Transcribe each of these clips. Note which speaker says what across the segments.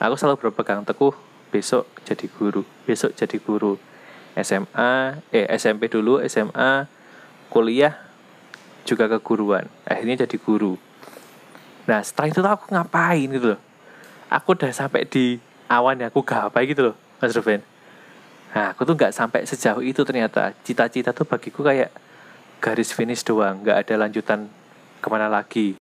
Speaker 1: aku selalu berpegang teguh besok jadi guru besok jadi guru. SMA eh SMP dulu SMA kuliah juga keguruan. Akhirnya jadi guru. Nah setelah itu aku ngapain gitu loh? Aku udah sampai di awan ya aku gapai gitu loh Mas Ruben. Nah aku tuh nggak sampai sejauh itu ternyata. Cita-cita tuh bagiku kayak garis finish doang nggak ada lanjutan ke mana lagi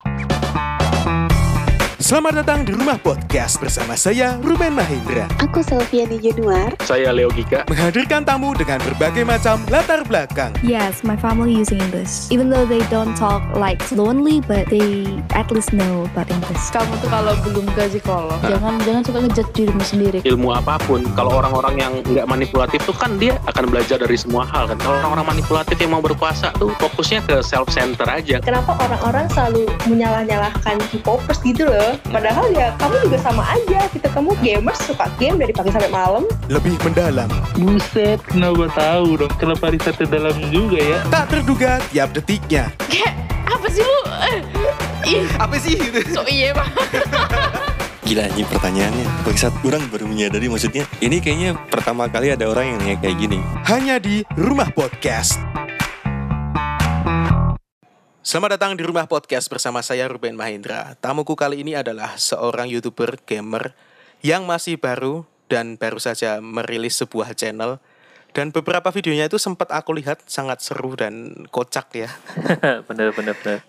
Speaker 2: Selamat datang di Rumah Podcast bersama saya Ruben Mahendra
Speaker 3: Aku Selviani Januar.
Speaker 4: Saya Leo Gika.
Speaker 2: Menghadirkan tamu dengan berbagai macam latar belakang
Speaker 5: Yes, my family using English. Even though they don't talk like fluently, but they at least know about English.
Speaker 6: kamu tuh kalau belum ke psikolog jangan jangan suka ngejudge dirimu sendiri
Speaker 4: Ilmu apa pun, kalau orang-orang yang nggak manipulatif tuh kan dia akan belajar dari semua hal kan. Kalau orang-orang manipulatif yang mau berkuasa tuh fokusnya ke self center aja.
Speaker 7: kenapa orang-orang selalu menyalah-nyalahkan K-popers gitu loh padahal ya kamu juga sama aja. Gitu kamu gamers suka game dari pagi sampai malam.
Speaker 2: Lebih mendalam.
Speaker 8: Buset, kenapa tahu dong? Kenapa risetnya dalam juga ya?
Speaker 2: Tak terduga tiap detiknya.
Speaker 6: Apa sih lu? Eh, ih.
Speaker 2: Apa sih?
Speaker 6: so iya pak.
Speaker 9: Gila anjing pertanyaannya. Bangsat orang baru menyadari maksudnya. Ini kayaknya pertama kali ada orang yang nanya kayak gini.
Speaker 2: Hanya di Rumah Podcast Selamat datang di Rumah Podcast bersama saya Ruben Mahendra. Tamuku kali ini adalah seorang YouTuber gamer Yang masih baru dan baru saja merilis sebuah channel. Dan beberapa videonya itu sempat aku lihat sangat seru dan kocak ya.
Speaker 1: bener bener bener.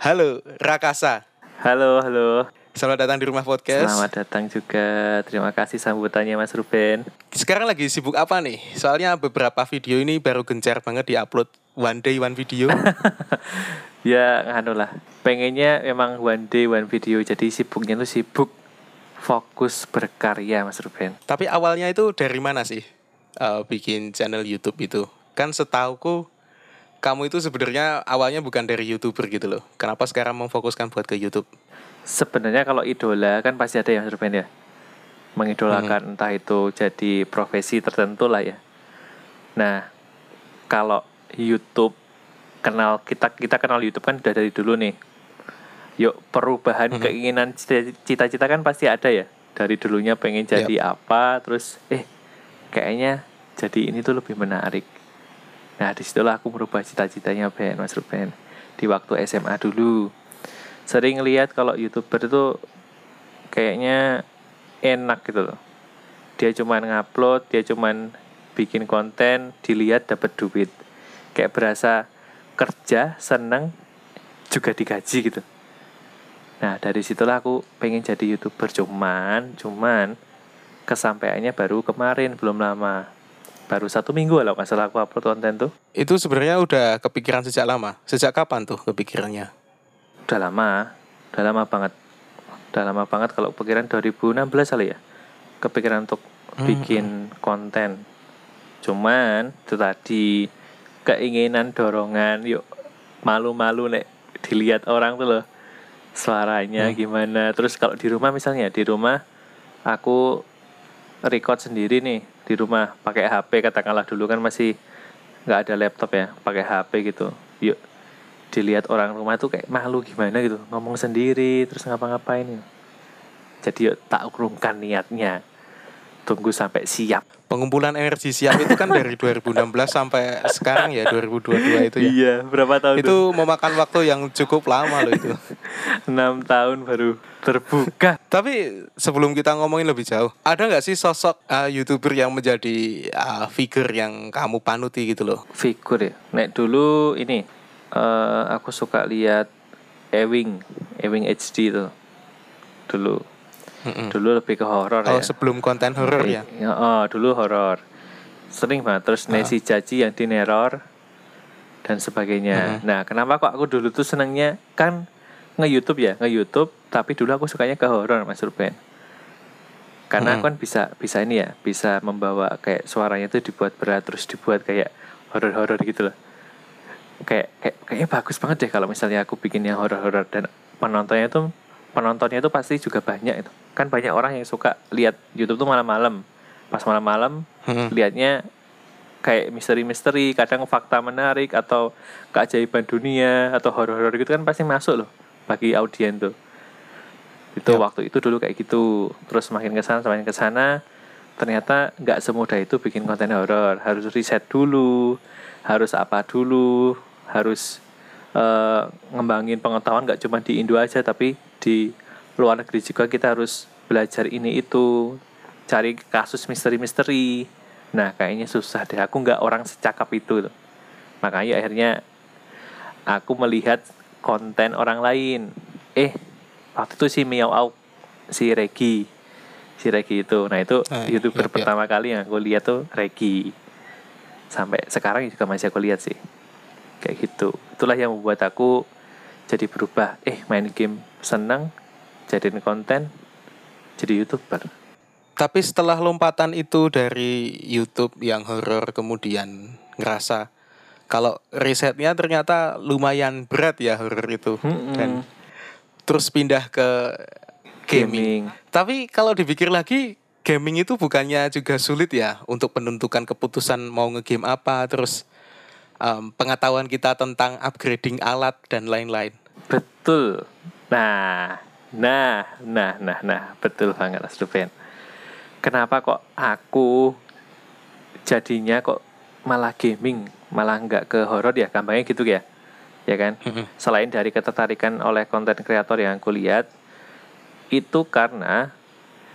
Speaker 2: Halo Rakasa,
Speaker 1: halo halo.
Speaker 2: Selamat datang di Rumah Podcast.
Speaker 1: selamat datang juga. Terima kasih sambutannya Mas Ruben.
Speaker 2: Sekarang lagi sibuk apa nih? Soalnya beberapa video ini baru gencar banget diupload one day one video.
Speaker 1: ya nganu lah pengennya memang one day one video jadi sibuknya tuh sibuk fokus berkarya Mas Ruben
Speaker 2: Tapi awalnya itu dari mana sih eh, bikin channel YouTube itu? Kan setauku kamu itu sebenarnya awalnya bukan dari youtuber gitu loh. Kenapa sekarang memfokuskan buat ke YouTube?
Speaker 1: sebenarnya kalau idola kan pasti ada ya Mas Ruben ya mengidolakan entah itu jadi profesi tertentu lah ya nah kalau YouTube kenal kita kita kenal YouTube kan udah dari dulu nih. Yuk perubahan
Speaker 2: Mhm.
Speaker 1: keinginan cita- cita-cita kan pasti ada ya. Dari dulunya pengen jadi apa terus eh kayaknya jadi ini tuh lebih menarik. Nah di situlah aku merubah cita-citanya Ben Mas Ruben di waktu SMA dulu. Sering lihat kalau youtuber itu kayaknya enak gitu loh. Dia cuman ngupload dia cuman bikin konten dilihat dapat duit kayak berasa kerja seneng juga digaji gitu. Nah dari situlah aku pengen jadi youtuber. Cuman cuman kesampaiannya baru kemarin belum lama. Baru satu minggu lah nggak salah aku upload konten tuh.
Speaker 2: Itu sebenarnya udah kepikiran sejak lama. Sejak kapan tuh kepikirannya?
Speaker 1: udah lama. Udah lama banget. Udah lama banget kalau pikiran 2016 kali ya. Kepikiran untuk
Speaker 2: Hmm.
Speaker 1: bikin konten. Cuman itu tadi keinginan dorongan yuk malu-malu nek dilihat orang tuh loh suaranya
Speaker 2: Hmm.
Speaker 1: gimana terus kalau di rumah misalnya di rumah aku record sendiri nih di rumah pakai HP katakanlah dulu kan masih nggak ada laptop ya pakai HP gitu yuk dilihat orang rumah tuh kayak malu gimana gitu ngomong sendiri terus ngapa-ngapain gitu. jadi yuk tak urungkan niatnya tunggu sampai siap
Speaker 2: Pengumpulan energi siap itu kan dari 2016 sampai sekarang ya 2022 itu ya.
Speaker 1: iya berapa tahun
Speaker 2: Itu memakan waktu yang cukup lama loh itu.
Speaker 1: enam tahun baru terbuka
Speaker 2: Tapi sebelum kita ngomongin lebih jauh, ada nggak sih sosok uh, youtuber yang menjadi uh, figur yang kamu panuti gitu loh?
Speaker 1: figur ya nek dulu ini eh aku suka lihat Ewing Ewing HD tuh dulu
Speaker 2: Mm-mm.
Speaker 1: dulu lebih ke horor
Speaker 2: Oh
Speaker 1: ya
Speaker 2: sebelum konten horor ya?
Speaker 1: Ya, oh, dulu horor. Sering banget terus
Speaker 2: Ah.
Speaker 1: Nancy Caci yang di neror dan sebagainya. Nah, kenapa kok aku dulu tuh senangnya kan nge-YouTube ya, nge-YouTube, tapi dulu aku sukanya ke horor Mas Ruben. Karena
Speaker 2: Mm-mm.
Speaker 1: aku kan bisa bisa ini ya, bisa membawa kayak suaranya tuh dibuat berat terus dibuat kayak horor-horor gitu loh. Kayak kayak kayaknya bagus banget deh kalau misalnya aku bikin yang horor-horor dan penontonnya tuh penontonnya tuh pasti juga banyak itu. Kan banyak orang yang suka lihat YouTube tuh malam-malam. Pas malam-malam
Speaker 2: Mm-mm.
Speaker 1: lihatnya kayak misteri-misteri, kadang fakta menarik atau keajaiban dunia atau horor-horor gitu kan pasti masuk loh bagi audien tuh. itu
Speaker 2: Ya.
Speaker 1: waktu itu dulu kayak gitu terus semakin ke sana semakin ke sana ternyata nggak semudah itu bikin konten horor harus riset dulu harus apa dulu harus eh, ngembangin pengetahuan nggak cuma di Indo aja tapi di luar negeri juga kita harus belajar ini itu cari kasus misteri-misteri. Nah kayaknya susah deh. Aku nggak orang secakap itu. Makanya akhirnya aku melihat konten orang lain. Eh waktu itu si Miao Au si Regi si Regi itu. Nah itu
Speaker 2: Ah,
Speaker 1: youtuber
Speaker 2: iya, iya.
Speaker 1: pertama kali yang aku lihat tuh Regi. Sampai sekarang juga masih aku lihat sih. Kayak gitu. Itulah yang membuat aku jadi berubah. Eh main game seneng jadiin konten jadi youtuber
Speaker 2: Tapi setelah lompatan itu dari YouTube yang horor kemudian ngerasa kalau risetnya ternyata lumayan berat ya horor itu
Speaker 1: Mm-mm.
Speaker 2: dan terus pindah ke gaming. Tapi kalau dipikir lagi gaming itu bukannya juga sulit ya untuk menentukan keputusan mau ngegame apa terus em, pengetahuan kita tentang upgrading alat dan lain-lain.
Speaker 1: Betul. Nah, nah, nah, nah, nah, betul banget Mas Ruben. Kenapa kok aku jadinya kok malah gaming, malah nggak ke horor ya, gampangnya gitu ya, ya kan? Selain dari ketertarikan oleh konten kreator yang aku lihat, itu karena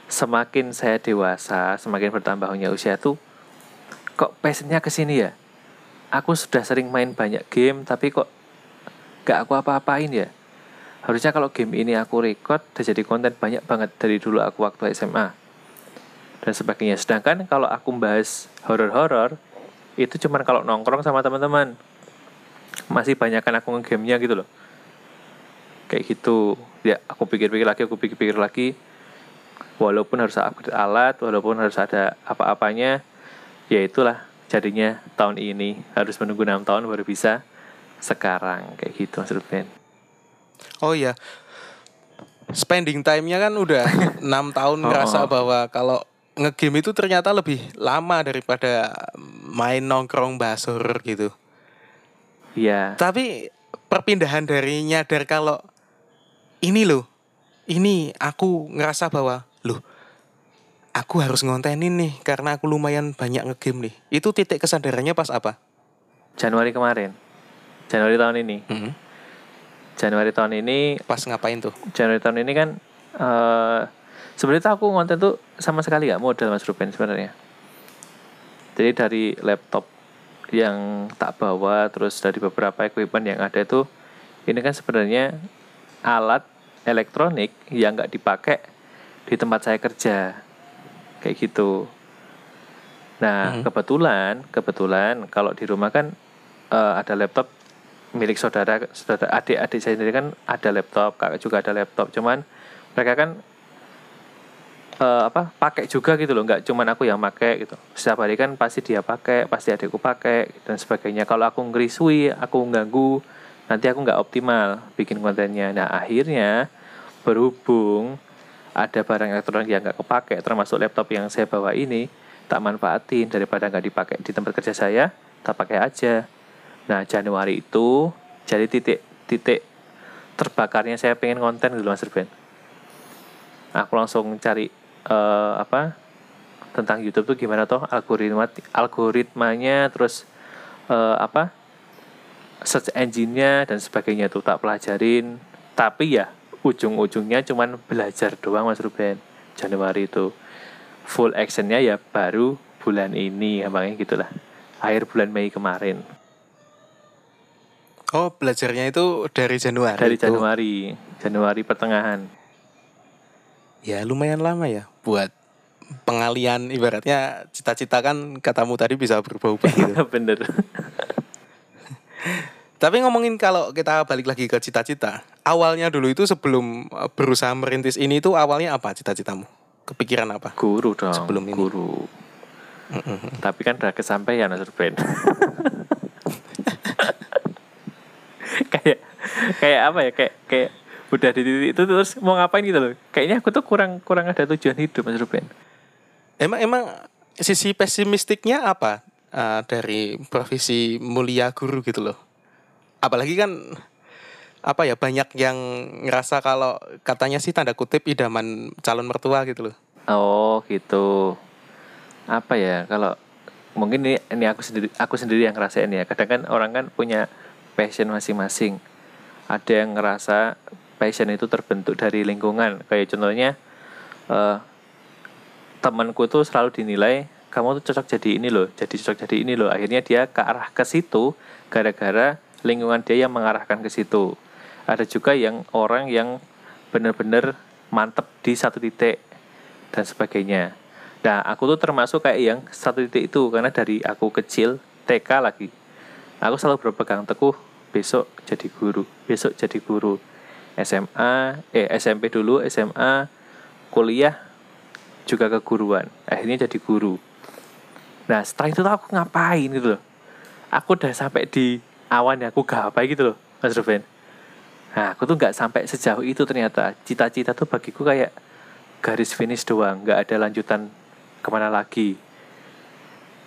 Speaker 1: semakin saya dewasa, semakin bertambahnya usia tuh, kok passionnya ke sini ya? Aku sudah sering main banyak game, tapi kok gak aku apa-apain ya harusnya kalau game ini aku record dan jadi konten banyak banget dari dulu aku waktu SMA dan sebagainya. Sedangkan kalau aku bahas horor-horor itu cuman kalau nongkrong sama teman-teman. Masih banyak kan aku ngegamenya gitu loh. Kayak gitu. Ya aku pikir-pikir lagi aku pikir-pikir lagi. Walaupun harus upgrade alat walaupun harus ada apa-apanya ya itulah jadinya tahun ini. Harus menunggu enam tahun baru bisa sekarang. Kayak gitu Mas Ruben
Speaker 2: Oh iya. Spending time-nya kan udah enam tahun
Speaker 1: Oh,
Speaker 2: ngerasa
Speaker 1: oh.
Speaker 2: bahwa kalau ngegame itu ternyata lebih lama daripada main nongkrong horror gitu.
Speaker 1: Iya
Speaker 2: Tapi perpindahan dari nyadar kalau ini loh, ini aku ngerasa bahwa loh, aku harus ngontenin nih karena aku lumayan banyak ngegame nih. Itu titik kesadarannya pas apa?
Speaker 1: Januari kemarin Januari tahun ini
Speaker 2: Hmm.
Speaker 1: Januari tahun ini
Speaker 2: Pas ngapain tuh?
Speaker 1: Januari tahun ini kan eh sebenarnya aku konten tuh sama sekali gak modal Mas Ruben sebenarnya jadi dari laptop yang tak bawa terus dari beberapa equipment yang ada itu ini kan sebenarnya alat elektronik yang nggak dipakai di tempat saya kerja kayak gitu nah
Speaker 2: Mhm.
Speaker 1: kebetulan kebetulan kalau di rumah kan eh, ada laptop milik saudara saudara adik-adik saya sendiri kan ada laptop kakak juga ada laptop. Cuman mereka kan eh, apa pakai juga gitu loh. Nggak cuman aku yang pakai gitu. Setiap hari kan pasti dia pakai pasti adikku pakai dan sebagainya. Kalau aku ngerisui aku ganggu nanti aku nggak optimal bikin kontennya. Nah akhirnya berhubung ada barang elektronik yang nggak kepake termasuk laptop yang saya bawa ini tak manfaatin daripada nggak dipakai di tempat kerja saya tak pakai aja nah Januari itu jadi titik titik terbakarnya saya pengen konten dulu Mas Ruben. Aku langsung cari eh, apa tentang YouTube tuh gimana toh algoritma algoritmanya terus eh, apa search engine-nya dan sebagainya tuh tak pelajarin. Tapi ya ujung-ujungnya cuman belajar doang Mas Ruben Januari itu. Full actionnya ya baru bulan ini gampangnya gitulah. Akhir bulan Mei kemarin
Speaker 2: Oh, belajarnya itu dari Januari.
Speaker 1: dari
Speaker 2: tuh.
Speaker 1: Januari Januari pertengahan
Speaker 2: Ya lumayan lama ya buat pengalian ibaratnya cita-cita kan katamu tadi bisa berubah-ubah gitu.
Speaker 1: bener
Speaker 2: Tapi ngomongin kalau kita balik lagi ke cita-cita, awalnya dulu itu sebelum eh, berusaha merintis ini itu awalnya apa cita-citamu? Kepikiran apa?
Speaker 1: guru dong
Speaker 2: Sebelum ini.
Speaker 1: guru tapi kan udah kesampaian Mas Ruben kayak kayak apa ya kayak kayak udah di titik itu terus mau ngapain gitu loh kayaknya aku tuh kurang kurang ada tujuan hidup Mas Ruben
Speaker 2: Emang emang sisi pesimistiknya apa eh, dari profesi mulia guru gitu loh? Apalagi kan apa ya banyak yang ngerasa kalau katanya sih tanda kutip idaman calon mertua gitu loh.
Speaker 1: Oh gitu. Apa ya kalau mungkin ini ini aku sendiri aku sendiri yang ngerasain ya. Kadang kan orang kan punya passion masing-masing. Ada yang ngerasa passion itu terbentuk dari lingkungan. Kayak contohnya eh temanku tuh selalu dinilai kamu tuh cocok jadi ini loh, jadi cocok jadi ini loh. Akhirnya dia ke arah ke situ gara-gara lingkungan dia yang mengarahkan ke situ. Ada juga yang orang yang benar-benar mantep di satu titik dan sebagainya. Nah, aku tuh termasuk kayak yang satu titik itu karena dari aku kecil TK lagi. Aku selalu berpegang teguh besok jadi guru, besok jadi guru. SMA, eh SMP dulu, SMA, kuliah juga keguruan. Akhirnya jadi guru. Nah, setelah itu aku ngapain gitu loh. Aku udah sampai di awan ya, aku gapai gitu loh, Mas Ruben. Nah, aku tuh nggak sampai sejauh itu ternyata. Cita-cita tuh bagiku kayak garis finish doang, nggak ada lanjutan ke mana lagi.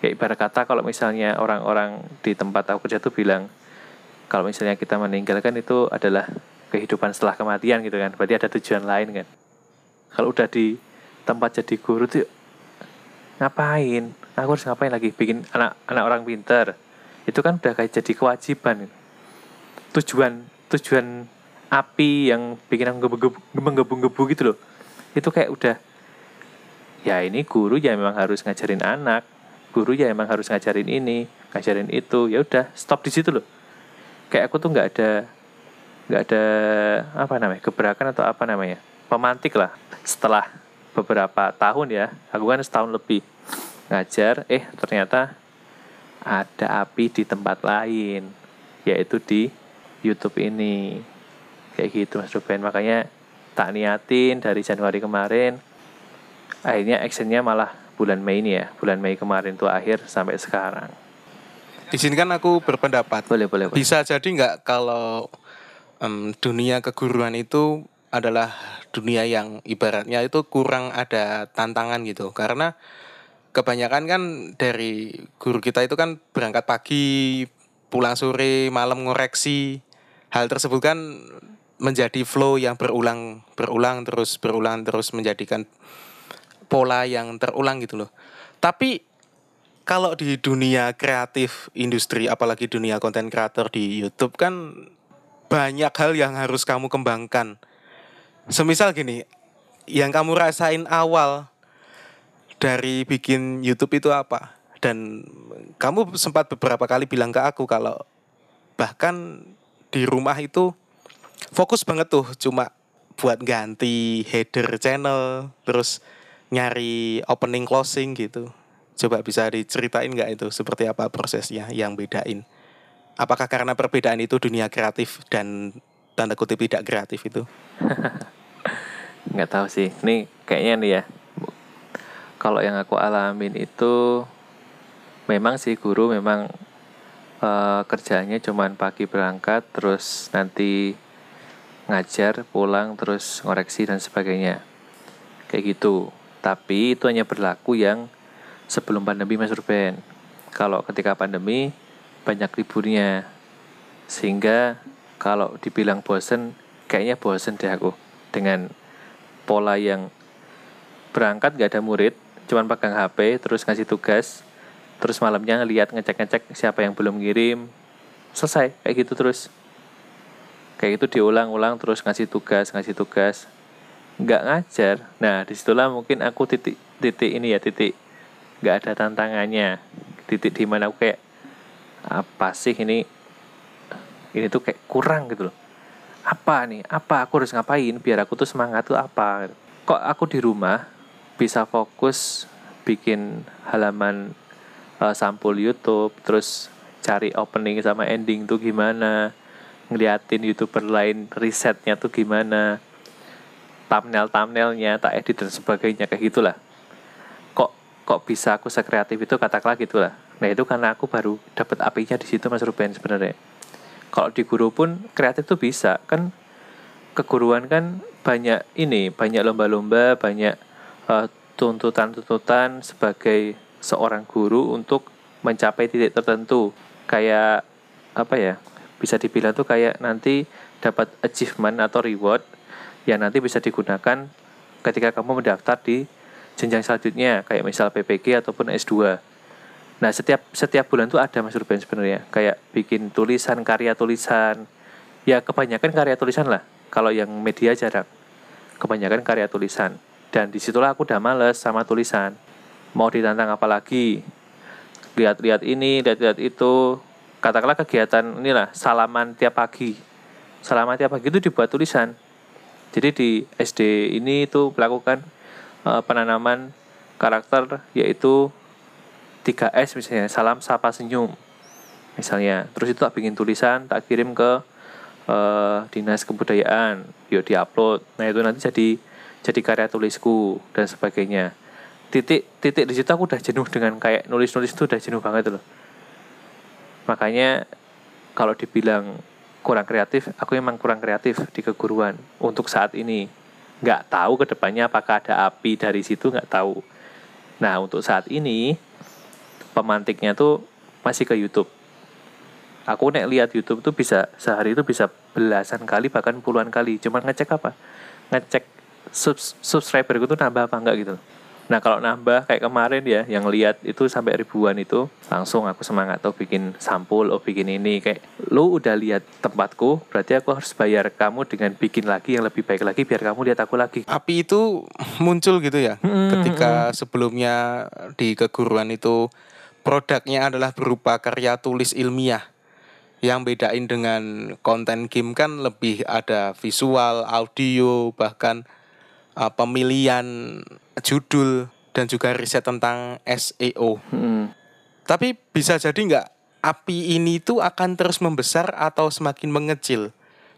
Speaker 1: Kayak ibarat kata kalau misalnya orang-orang di tempat aku kerja tuh bilang, kalau misalnya kita meninggalkan itu adalah kehidupan setelah kematian gitu kan, berarti ada tujuan lain kan. Kalau udah di tempat jadi guru tuh ngapain? Aku harus ngapain lagi? Bikin anak anak orang pinter. Itu kan udah kayak jadi kewajiban. Tujuan tujuan api yang bikin aku menggebu- menggebu-gebu gitu loh itu kayak udah ya ini guru ya memang harus ngajarin anak guru ya memang harus ngajarin ini ngajarin itu. Ya udah stop di situ loh. Kayak aku tuh nggak ada nggak ada apa namanya gebrakan atau apa namanya pemantik lah. Setelah beberapa tahun ya aku kan setahun lebih ngajar eh ternyata ada api di tempat lain yaitu di YouTube ini. Kayak gitu Mas Ruben. Makanya tak niatin dari Januari kemarin. Akhirnya actionnya malah bulan Mei ini ya bulan Mei kemarin tuh akhir sampai sekarang
Speaker 2: Izinkan aku berpendapat.
Speaker 1: boleh boleh, boleh.
Speaker 2: Bisa jadi nggak kalau em, dunia keguruan itu adalah dunia yang ibaratnya itu kurang ada tantangan gitu karena kebanyakan kan dari guru kita itu kan berangkat pagi pulang sore malam ngoreksi hal tersebut kan menjadi flow yang berulang berulang terus berulang terus menjadikan pola yang terulang gitu loh tapi kalau di dunia kreatif industri apalagi dunia konten kreator di YouTube kan banyak hal yang harus kamu kembangkan. Semisal gini, yang kamu rasain awal dari bikin YouTube itu apa? Dan kamu sempat beberapa kali bilang ke aku kalau bahkan di rumah itu fokus banget tuh cuma buat ganti header channel, terus nyari opening closing gitu. Coba bisa diceritain nggak itu seperti apa prosesnya yang bedain? Apakah karena perbedaan itu dunia kreatif dan tanda kutip tidak kreatif itu?
Speaker 1: nggak tahu sih ini kayaknya nih ya kalau yang aku alamin itu memang sih guru memang eh, kerjanya cuman pagi berangkat terus nanti ngajar pulang terus ngoreksi dan sebagainya kayak gitu tapi itu hanya berlaku yang sebelum pandemi Mas Ruben. Kalau ketika pandemi banyak liburnya. Sehingga kalau dibilang bosen kayaknya bosen deh aku dengan pola yang berangkat gak ada murid cuman pegang HP terus ngasih tugas terus malamnya ngeliat ngecek-ngecek siapa yang belum ngirim. Selesai kayak gitu terus. Kayak gitu diulang-ulang terus ngasih tugas ngasih tugas nggak ngajar. Nah di situlah mungkin aku titik titik ini ya titik nggak ada tantangannya. Titik di mana aku kayak apa sih ini? Ini tuh kayak kurang gitu loh. Apa nih? Apa? Aku harus ngapain? Biar aku tuh semangat tuh apa? Kok aku di rumah bisa fokus bikin halaman uh, sampul YouTube terus cari opening sama ending tuh gimana ngeliatin youtuber lain risetnya tuh gimana thumbnail thumbnailnya tak edit dan sebagainya kayak gitulah. Kok kok bisa aku sekreatif itu katakanlah gitulah. Nah itu karena aku baru dapat apinya di situ mas Ruben sebenarnya. Kalau di guru pun kreatif tuh bisa kan? Keguruan kan banyak ini banyak lomba-lomba banyak uh, tuntutan-tuntutan sebagai seorang guru untuk mencapai titik tertentu. Kayak apa ya bisa dibilang tuh kayak nanti dapat achievement atau reward yang nanti bisa digunakan ketika kamu mendaftar di jenjang selanjutnya kayak misal PPG ataupun S2 nah setiap setiap bulan tuh ada Mas Ruben sebenarnya. Kayak bikin tulisan karya tulisan. Ya kebanyakan karya tulisan lah. Kalau yang media jarang. Kebanyakan karya tulisan. Dan di situlah aku udah males sama tulisan. Mau ditantang apa lagi? Lihat-lihat ini lihat-lihat itu. Katakanlah kegiatan inilah salaman tiap pagi. Salaman tiap pagi itu dibuat tulisan jadi di SD ini itu melakukan eh, penanaman karakter yaitu 3S misalnya salam sapa senyum misalnya. Terus itu tak bikin tulisan tak kirim ke eh, dinas kebudayaan. Yuk diupload. Nah itu nanti jadi jadi karya tulisku dan sebagainya. Titik titik di situ aku udah jenuh dengan kayak nulis nulis itu udah jenuh banget loh. Makanya kalau dibilang kurang kreatif aku emang kurang kreatif di keguruan. Untuk saat ini nggak tahu ke depannya apakah ada api dari situ nggak tahu. Nah untuk saat ini pemantiknya tuh masih ke YouTube. Aku nek lihat YouTube tuh bisa sehari itu bisa belasan kali bahkan puluhan kali. Cuman ngecek apa? Ngecek subs subscriber tuh nambah apa enggak gitu nah kalau nambah kayak kemarin ya yang lihat itu sampai ribuan itu langsung aku semangat oh bikin sampul oh bikin ini kayak lu udah lihat tempatku berarti aku harus bayar kamu dengan bikin lagi yang lebih baik lagi biar kamu lihat aku lagi
Speaker 2: Api itu muncul gitu ya.
Speaker 1: Hmm,
Speaker 2: Ketika sebelumnya di keguruan itu produknya adalah berupa karya tulis ilmiah. Yang bedain dengan konten game kan lebih ada visual, audio, bahkan uh, pemilihan judul dan juga riset tentang SEO.
Speaker 1: Hmm.
Speaker 2: Tapi bisa jadi nggak api ini tuh akan terus membesar atau semakin mengecil?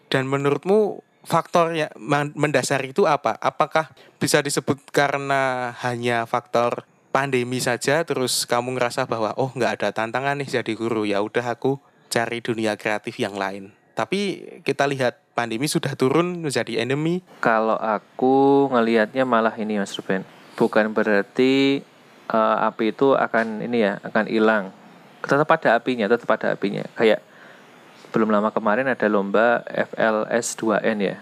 Speaker 2: Dan menurutmu faktor yang mendasar itu apa? Apakah bisa disebut karena hanya faktor pandemi saja terus kamu ngerasa bahwa oh nggak ada tantangan nih jadi guru ya udah aku cari dunia kreatif yang lain. Tapi kita lihat pandemi sudah turun menjadi endemi.
Speaker 1: Kalau aku ngelihatnya malah ini Mas Ruben. Bukan berarti eh, api itu akan ini ya, akan hilang. Tetap ada apinya, tetap ada apinya. Kayak belum lama kemarin ada lomba FLS 2N ya.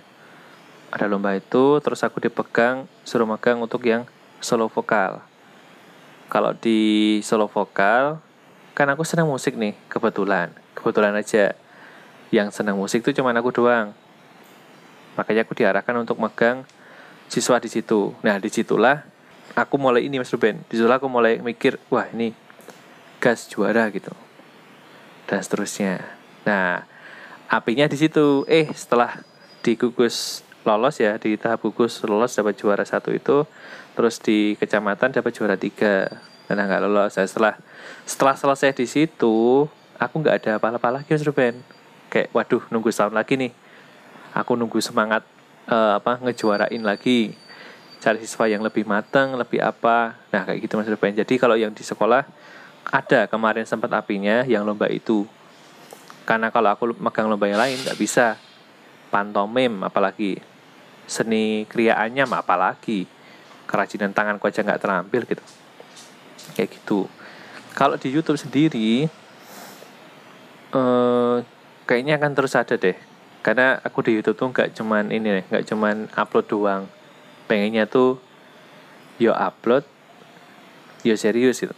Speaker 1: Ada lomba itu, terus aku dipegang, suruh megang untuk yang solo vokal. Kalau di solo vokal, kan aku senang musik nih, kebetulan. Kebetulan aja. Yang senang musik itu cuma aku doang. Makanya aku diarahkan untuk megang siswa di situ. Nah di situlah aku mulai ini mas Ruben. Di situlah aku mulai mikir wah ini gas juara gitu. Dan seterusnya. Nah apinya di situ. Eh setelah digugus lolos ya di tahap gugus lolos dapat juara satu itu terus di kecamatan dapat juara tiga. Dan nggak lolos. Nah, setelah setelah selesai di situ aku nggak ada apa-apa lagi mas Ruben kayak waduh nunggu setahun lagi nih. Aku nunggu semangat eh, apa ngejuarain lagi. Cari siswa yang lebih matang lebih apa. Nah kayak gitu mas Ruben. Jadi kalau yang di sekolah ada kemarin sempat apinya yang lomba itu. Karena kalau aku megang lomba yang lain nggak bisa. Pantomim apalagi. Seni kriaannya apalagi. Kerajinan tanganku aja nggak terampil gitu. Kayak gitu. Kalau di YouTube sendiri eh kayaknya akan terus ada deh. Karena aku di YouTube tuh nggak cuman ini nih nggak cuman upload doang. Pengennya tuh yo upload yo serius gitu.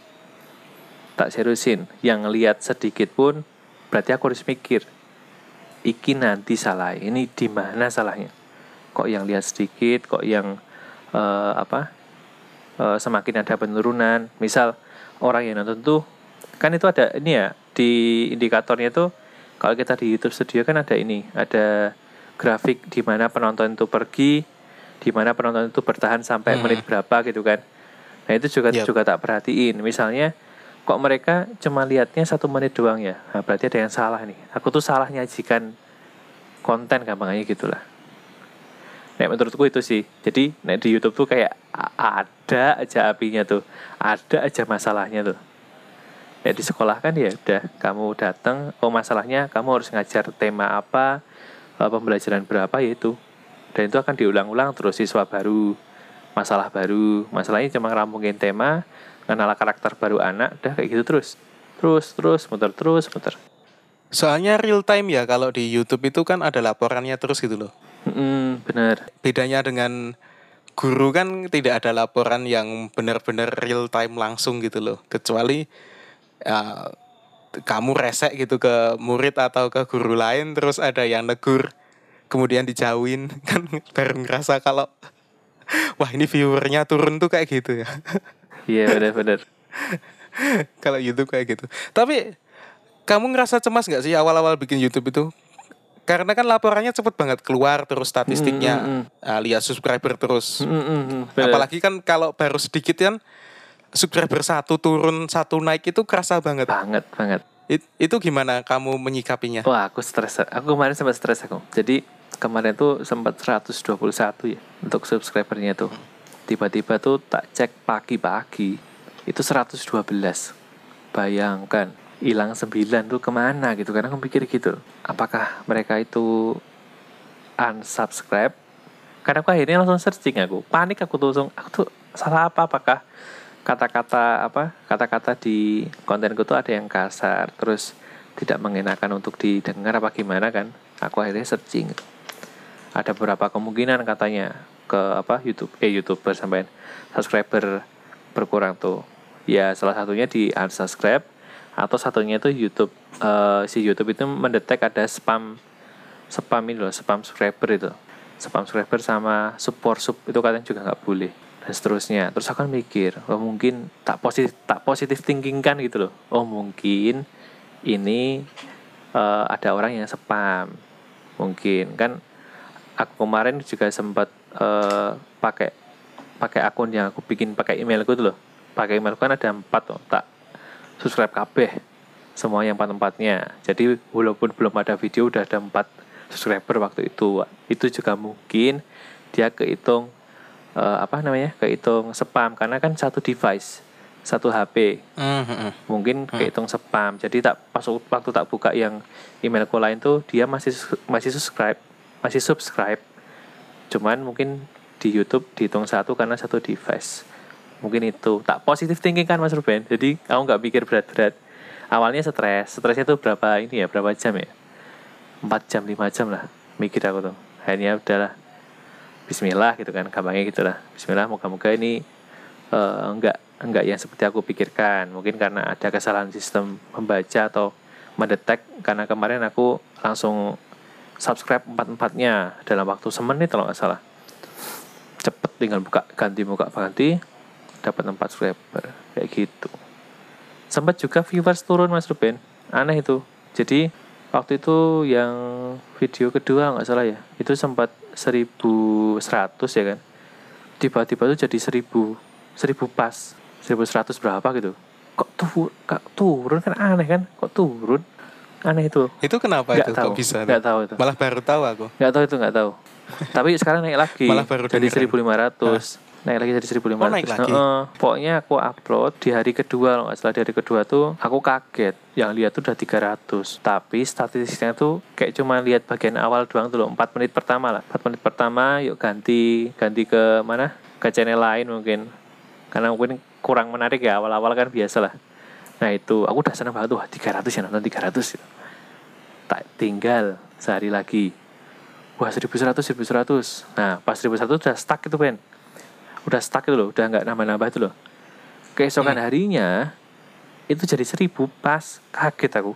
Speaker 1: Tak seriusin. Yang lihat sedikit pun berarti aku harus mikir iki nanti salah ini di mana salahnya? Kok yang lihat sedikit kok yang eh, apa eh, semakin ada penurunan. Misal orang yang nonton tuh kan itu ada ini ya di indikatornya tuh kalau kita di YouTube Studio kan ada ini, ada grafik di mana penonton itu pergi, di mana penonton itu bertahan sampai
Speaker 2: Hmm.
Speaker 1: menit berapa gitu kan. Nah itu juga
Speaker 2: Yap.
Speaker 1: juga tak perhatiin. Misalnya kok mereka cuma lihatnya satu menit doang ya, nah, berarti ada yang salah nih. Aku tuh salah nyajikan konten gampangnya gitulah. Nah menurutku itu sih. Jadi nah, di YouTube tuh kayak ada aja apinya tuh, ada aja masalahnya tuh ya di sekolah kan ya udah kamu datang oh masalahnya kamu harus ngajar tema apa eh, pembelajaran berapa ya itu dan itu akan diulang-ulang terus siswa baru masalah baru masalahnya cuma ngerampungin tema kenal karakter baru anak udah kayak gitu terus terus terus muter terus muter
Speaker 2: Soalnya real time ya kalau di YouTube itu kan ada laporannya terus gitu loh.
Speaker 1: Mm, bener.
Speaker 2: Bedanya dengan guru kan tidak ada laporan yang benar-benar real time langsung gitu loh. Kecuali ya, kamu resek gitu ke murid atau ke guru lain terus ada yang negur kemudian dijauhin kan baru ngerasa kalau wah ini viewernya turun tuh kayak gitu ya.
Speaker 1: Iya bener-bener.
Speaker 2: kalau YouTube kayak gitu. Tapi kamu ngerasa cemas nggak sih awal-awal bikin YouTube itu? Karena kan laporannya cepet banget keluar terus statistiknya
Speaker 1: Mm, mm,
Speaker 2: uh, lihat subscriber terus.
Speaker 1: Mm, mm, mm, bener.
Speaker 2: Apalagi kan kalau baru sedikit kan subscriber satu turun satu naik itu kerasa banget.
Speaker 1: banget banget.
Speaker 2: It- itu gimana kamu menyikapinya?
Speaker 1: Wah aku stres. Aku kemarin sempat stres aku. Jadi kemarin tuh sempat 121 ya untuk subscribernya tuh. Tiba-tiba tuh tak cek pagi-pagi itu 112. Bayangkan hilang 9 tuh ke mana gitu karena aku pikir gitu apakah mereka itu unsubscribe karena aku akhirnya langsung searching aku panik aku tuh langsung aku tuh salah apa apakah kata-kata apa kata-kata di kontenku tuh ada yang kasar terus tidak mengenakan untuk didengar apa gimana kan? Aku akhirnya searching. Ada beberapa kemungkinan katanya ke apa YouTube eh youtuber sampai subscriber berkurang tuh. Ya salah satunya di unsubscribe atau satunya itu YouTube eh, si YouTube itu mendetek ada spam spam ini loh spam subscriber itu. Spam subscriber sama support sub itu katanya juga nggak boleh dan seterusnya. Terus aku kan mikir oh mungkin tak positif tak positif thinking kan gitu loh. Oh mungkin ini eh, ada orang yang spam. Mungkin kan aku kemarin juga sempat eh, pakai pakai akun yang aku bikin pakai emailku tuh loh. Pakai emailku kan ada empat tuh tak subscribe kabeh semua yang empat empatnya jadi walaupun belum ada video udah ada empat subscriber waktu itu. Itu juga mungkin dia kehitung eh, apa namanya kehitung spam. Karena kan satu device satu HP
Speaker 2: Mhm.
Speaker 1: mungkin kehitung spam. Jadi tak pas waktu tak buka yang emailku lain tuh dia masih masih subscribe masih subscribe. Cuman mungkin di YouTube dihitung satu karena satu device. Mungkin itu. Tak positif thinking kan Mas Ruben? Jadi aku nggak pikir berat-berat. Awalnya stres. Stresnya tuh berapa ini ya? Berapa jam ya? 4 jam 5 jam lah mikir aku tuh. Akhirnya udahlah Bismillah gitu kan gampangnya gitu lah Bismillah moga-moga ini eh, enggak enggak yang seperti aku pikirkan. Mungkin karena ada kesalahan sistem membaca atau mendetek karena kemarin aku langsung subscribe empat empatnya dalam waktu semenit kalau nggak salah. Cepet tinggal buka ganti buka ganti dapat empat subscriber kayak gitu. Sempat juga viewers turun mas Ruben. Aneh itu. Jadi waktu itu yang video kedua nggak salah ya itu sempat 1100 ya kan? Tiba-tiba tuh jadi 1000 1000 pas 1100 berapa gitu. Kok tuh kok turun kan? Aneh kan? Kok turun? Aneh itu.
Speaker 2: Itu kenapa
Speaker 1: nggak
Speaker 2: itu?
Speaker 1: Tahu.
Speaker 2: kok bisa?
Speaker 1: nggak tahu itu.
Speaker 2: Malah baru tahu aku.
Speaker 1: nggak tahu itu nggak tahu. Tapi sekarang naik lagi.
Speaker 2: Malah baru
Speaker 1: jadi
Speaker 2: dengerin.
Speaker 1: 1500 naik lagi jadi 1500
Speaker 2: Oh, naik lagi?
Speaker 1: Heeh. pokoknya aku upload di hari kedua nggak salah. Di hari kedua tuh aku kaget. Yang lihat tuh udah 300 tapi statistiknya tuh kayak cuma lihat bagian awal doang tuh loh. 4 menit pertama lah. 4 menit pertama yuk ganti ganti ke mana? Ke channel lain mungkin. Karena mungkin kurang menarik ya. Awal-awal kan biasa lah. Nah itu. Aku udah seneng banget tuh. Wah, 300 ya nonton 300 gitu. tak tinggal sehari lagi. Wah 1100 1100 nah pas 1100 udah stuck itu Ben udah stuck itu loh udah nggak nambah-nambah itu loh. Keesokan harinya itu jadi 1000 pas kaget aku.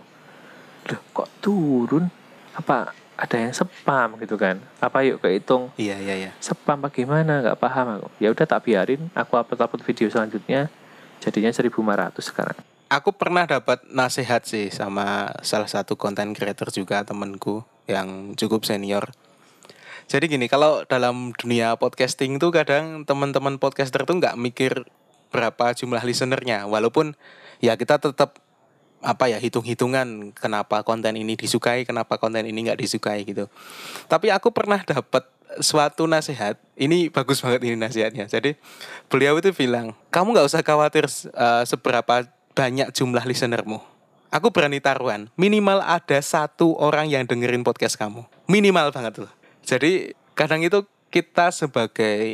Speaker 1: Loh kok turun? Apa ada yang spam gitu kan? Apa yuk kehitung?
Speaker 2: Iya, iya, iya.
Speaker 1: spam apa gimana? Nggak paham aku. Ya udah tak biarin aku upload upload video selanjutnya jadinya 1500 sekarang.
Speaker 2: Aku pernah dapat nasihat sih sama salah satu konten creator juga temenku yang cukup senior. Jadi gini, kalau dalam dunia podcasting tuh kadang teman-teman podcaster tuh nggak mikir berapa jumlah listenernya, walaupun ya kita tetap apa ya hitung-hitungan kenapa konten ini disukai, kenapa konten ini nggak disukai gitu. Tapi aku pernah dapat suatu nasihat, ini bagus banget ini nasihatnya. Jadi beliau itu bilang, kamu nggak usah khawatir eh, seberapa banyak jumlah listenermu. Aku berani taruhan, minimal ada satu orang yang dengerin podcast kamu. Minimal banget loh. Jadi kadang itu kita sebagai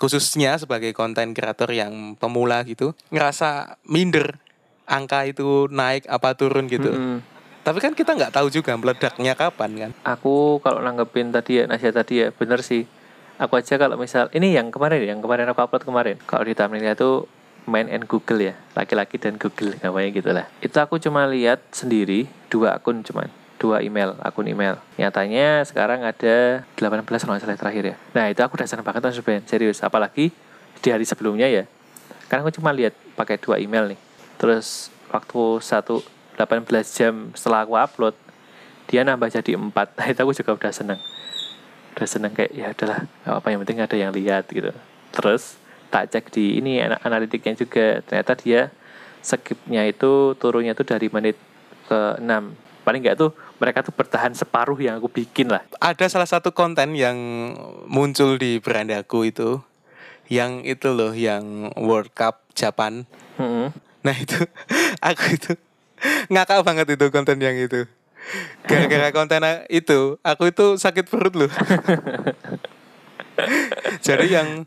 Speaker 2: khususnya sebagai konten kreator yang pemula gitu ngerasa minder angka itu naik apa turun gitu.
Speaker 1: Mm-mm.
Speaker 2: Tapi kan kita nggak tahu juga meledaknya kapan kan.
Speaker 1: aku kalau nanggepin tadi ya nasihat tadi ya bener sih aku aja kalau misal ini yang kemarin ya, yang kemarin aku upload kemarin kalau di thumbnailnya tuh main and Google ya laki-laki dan Google namanya gitu lah itu aku cuma lihat sendiri dua akun cuman dua email akun email. Nyatanya sekarang ada 18 kalau nggak salah terakhir ya. Nah itu aku udah seneng banget Mas Ruben serius apalagi di hari sebelumnya ya. Kan aku cuma lihat pakai dua email nih. Terus waktu satu 18 jam setelah aku upload dia nambah jadi empat. Nah, itu aku juga udah seneng. Udah seneng kayak ya udahlah nggak apa yang penting ada yang lihat gitu. Terus tak cek di ini ana- analitiknya juga. Ternyata dia skipnya itu turunnya tuh dari menit ke 6 paling nggak tuh mereka tuh bertahan separuh yang aku bikin lah
Speaker 2: Ada salah satu konten yang muncul di berandaku itu yang itu loh yang World Cup Japan.
Speaker 1: Mm-mm.
Speaker 2: Nah itu aku itu ngakak banget itu konten yang itu. Gara-gara konten itu aku itu sakit perut loh. Jadi yang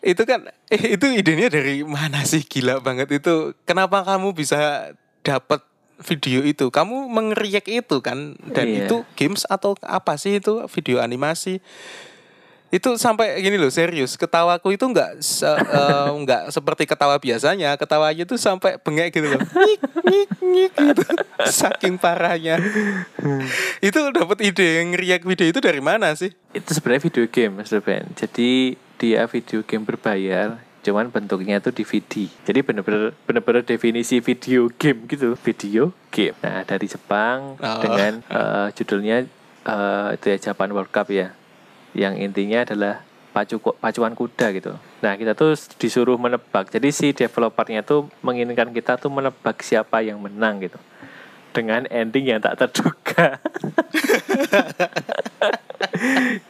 Speaker 2: itu kan eh, itu idenya dari mana sih gila banget itu. Kenapa kamu bisa dapat video itu? Kamu mengeriak itu kan dan
Speaker 1: Iya.
Speaker 2: itu games atau apa sih itu video animasi? Itu sampai gini loh serius ketawaku itu nggak se- nggak seperti ketawa biasanya ketawanya itu sampai bengek gitu loh Nyik, nyik, nyik gitu. saking parahnya itu dapat ide yang ngeriak video itu dari mana sih
Speaker 1: itu sebenarnya video game Mas Ruben jadi dia video game berbayar cuman bentuknya tuh DVD jadi bener-bener bener-bener definisi video game gitu. Video game. Nah dari Jepang
Speaker 2: Oh.
Speaker 1: dengan eh, judulnya eh, itu ya Japan World Cup ya. Yang intinya adalah pacu pacuan kuda gitu. Nah kita tuh disuruh menebak. Jadi si developernya tuh menginginkan kita tuh menebak siapa yang menang gitu. Dengan ending yang tak terduga.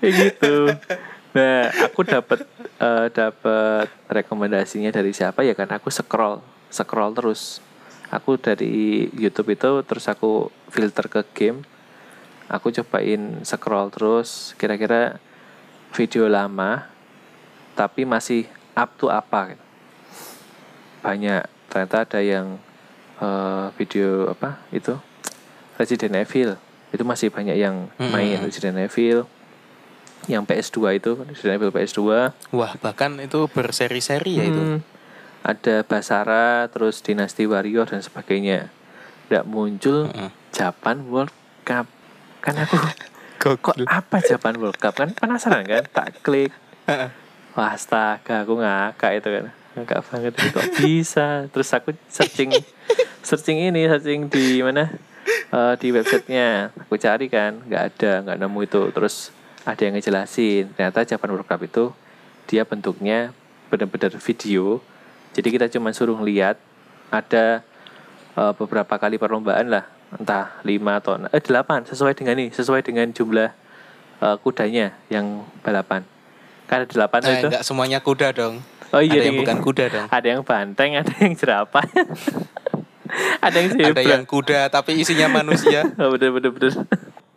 Speaker 1: Kayak gitu. Nah aku dapat eh, dapat rekomendasinya dari siapa ya? Kan aku scroll scroll terus. Aku dari YouTube itu terus aku filter ke game. Aku cobain scroll terus. Kira-kira video lama tapi masih up to apa? Gitu. banyak. Ternyata ada yang eh, video apa itu? Resident Evil. Itu masih banyak yang main
Speaker 2: Mm-mm.
Speaker 1: Resident Evil yang PS2 itu Resident Evil PS2
Speaker 2: wah bahkan itu berseri-seri ya itu.
Speaker 1: Hmm, ada Basara terus Dinasti Warrior dan sebagainya. Tidak muncul
Speaker 2: Mm-mm.
Speaker 1: Japan World Cup. Kan aku kok apa Japan World Cup? Kan penasaran kan? Tak klik. Wah astaga aku ngakak itu kan. Ngakak banget itu kok bisa? Terus aku searching searching ini searching di mana? Eh, di websitenya. Aku cari kan nggak ada nggak nemu itu. Terus ada yang ngejelasin ternyata Japan World Cup itu dia bentuknya benar-benar video. Jadi kita cuma suruh lihat ada eh, beberapa kali perlombaan lah. Entah lima atau enam- eh delapan sesuai dengan nih sesuai dengan jumlah eh, kudanya yang balapan. Kan ada delapan tuh
Speaker 2: Nah,
Speaker 1: itu?
Speaker 2: nggak semuanya kuda dong.
Speaker 1: Oh iya
Speaker 2: ada yang bukan kuda dong.
Speaker 1: Ada yang banteng ada yang jerapah. Ada yang zebra
Speaker 2: ada yang kuda tapi isinya manusia.
Speaker 1: Oh, bener bener bener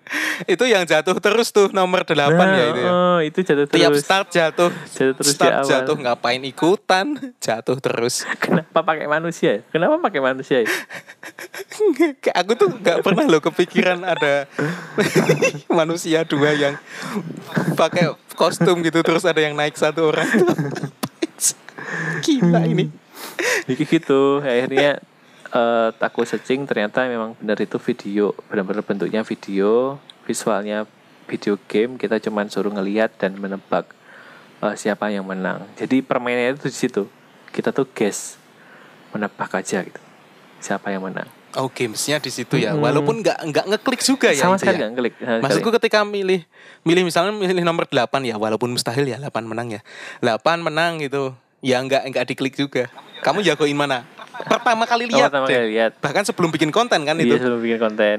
Speaker 2: itu yang jatuh terus tuh nomor 8 ya itu ya.
Speaker 1: oh itu jatuh terus.
Speaker 2: tiap start jatuh.
Speaker 1: Jatuh terus
Speaker 2: start jatuh ngapain ikutan? Jatuh terus.
Speaker 1: Kenapa pakai manusia ya? kenapa pakai manusia ya?
Speaker 2: Aku tuh nggak pernah loh kepikiran ada manusia dua yang pakai kostum gitu terus ada yang naik satu orang. Gila ini.
Speaker 1: Jadi gitu akhirnya eh aku searching ternyata memang benar itu video benar-benar bentuknya video visualnya video game kita cuman suruh ngelihat dan menebak eh, siapa yang menang jadi permainannya itu di situ kita tuh guess menebak aja gitu siapa yang menang
Speaker 2: oh gamesnya di situ ya
Speaker 1: Hmm.
Speaker 2: walaupun nggak nggak ngeklik juga ya
Speaker 1: sama
Speaker 2: itu
Speaker 1: sekali
Speaker 2: ya?
Speaker 1: nggak klik sama
Speaker 2: Maksudku ketika milih milih misalnya milih nomor 8 ya walaupun mustahil ya 8 menang ya. 8 menang gitu. Ya enggak enggak diklik juga. Kamu jagoin mana? Pertama kali lihat.
Speaker 1: pertama kali lihat
Speaker 2: Bahkan sebelum bikin konten kan
Speaker 1: iya
Speaker 2: itu.
Speaker 1: sebelum bikin konten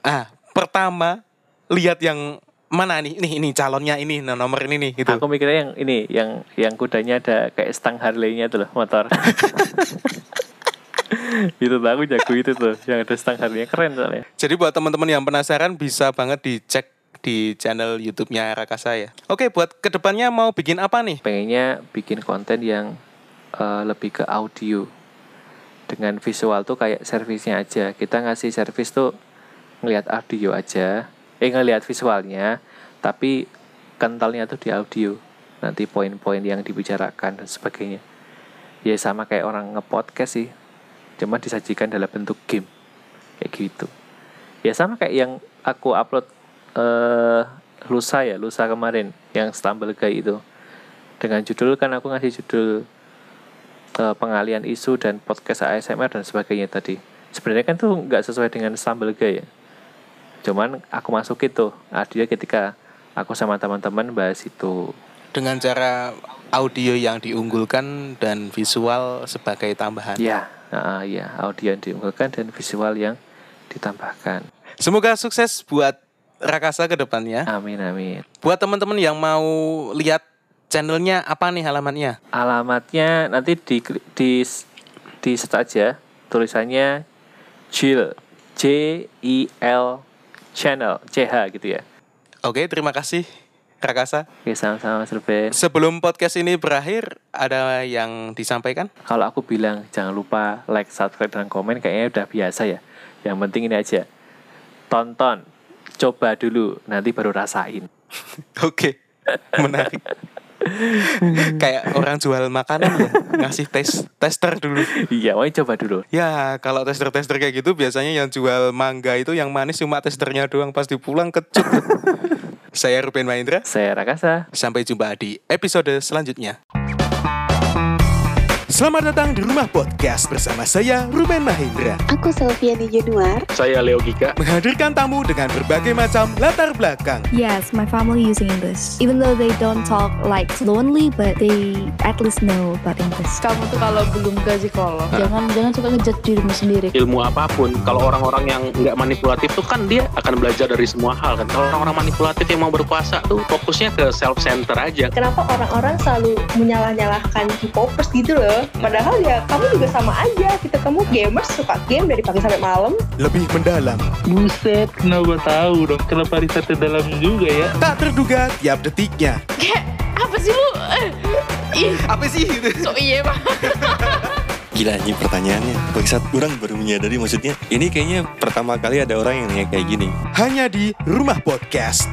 Speaker 2: Ah, pertama lihat yang mana nih? Ini ini calonnya ini nah, nomor ini nih gitu.
Speaker 1: aku mikirnya yang ini yang yang kudanya ada kayak stang Harley-nya tuh loh motor itu tuh aku jago itu tuh yang ada stang Harley-nya keren soalnya
Speaker 2: Jadi buat teman-teman yang penasaran bisa banget dicek di channel YouTube-nya Rakasa ya. Oke, buat ke depannya mau bikin apa nih?
Speaker 1: pengennya bikin konten yang eh, lebih ke audio dengan visual tuh kayak servisnya aja. Kita ngasih servis tuh ngelihat audio aja. Eh ngelihat visualnya tapi kentalnya tuh di audio. Nanti poin-poin yang dibicarakan dan sebagainya. Ya sama kayak orang ngepodcast sih. Cuma disajikan dalam bentuk game. Kayak gitu. Ya sama kayak yang aku upload eh lusa ya lusa kemarin. Yang stumble guy itu. Dengan judul kan aku ngasih judul eh, pengalian isu dan podcast ASMR dan sebagainya tadi. Sebenarnya kan tuh nggak sesuai dengan stumble guy ya cuman aku masuk itu dia ketika aku sama teman-teman bahas itu.
Speaker 2: Dengan cara audio yang diunggulkan dan visual sebagai tambahan.
Speaker 1: ya ah, ya audio yang diunggulkan dan visual yang ditambahkan.
Speaker 2: Semoga sukses buat Rakasa ke depannya.
Speaker 1: amin amin.
Speaker 2: Buat teman-teman yang mau lihat channelnya apa nih halamannya?
Speaker 1: alamatnya nanti di di di set aja. Tulisannya Jill J I L channel C H gitu ya.
Speaker 2: Oke, terima kasih Rakasa.
Speaker 1: oke sama-sama Mas Ruben.
Speaker 2: Sebelum podcast ini berakhir, ada yang disampaikan?
Speaker 1: kalau aku bilang jangan lupa like subscribe dan komen. Kayaknya udah biasa ya. Yang penting ini aja. Tonton. Coba dulu. Nanti baru rasain.
Speaker 2: Oke, menarik. Kayak orang jual makanan ya, ngasih tes tester dulu.
Speaker 1: iya mau coba dulu
Speaker 2: Ya, kalau tester-tester kayak gitu biasanya yang jual mangga itu yang manis cuma testernya doang pas dipulang kecut. Saya Ruben Mahendra,
Speaker 1: saya Rakasa
Speaker 2: sampai jumpa di episode selanjutnya. Selamat datang di Rumah Podcast bersama saya Ruben Mahendra
Speaker 3: Aku Selviani Januar.
Speaker 4: Saya Leo Gika.
Speaker 2: menghadirkan tamu dengan berbagai macam latar belakang.
Speaker 5: Yes, my family using English. Even though they don't talk like fluently, but they at least know about English.
Speaker 6: Kamu tuh kalau belum ke psikolog, jangan jangan suka ngejudge dirimu sendiri.
Speaker 4: Ilmu apa pun, kalau orang-orang yang nggak manipulatif tuh kan dia akan belajar dari semua hal kan. Kalau orang-orang manipulatif yang mau berkuasa tuh fokusnya ke self center aja.
Speaker 7: Kenapa orang-orang selalu menyalah-nyalahkan K-popers gitu loh? Padahal ya kamu juga sama aja. Kita kamu gamers suka game dari pagi sampai malam.
Speaker 2: Lebih mendalam,
Speaker 8: Buset, kenapa tahu dong? Kenapa risetnya dalam juga ya?
Speaker 2: tak terduga tiap detiknya.
Speaker 6: Apa sih lu? Eh, Ih,
Speaker 2: Apa sih?
Speaker 6: so iya mah.
Speaker 9: Gila anjing pertanyaannya. Bangsat orang baru menyadari maksudnya. Ini kayaknya pertama kali ada orang yang nanya kayak gini.
Speaker 2: Hanya di Rumah Podcast.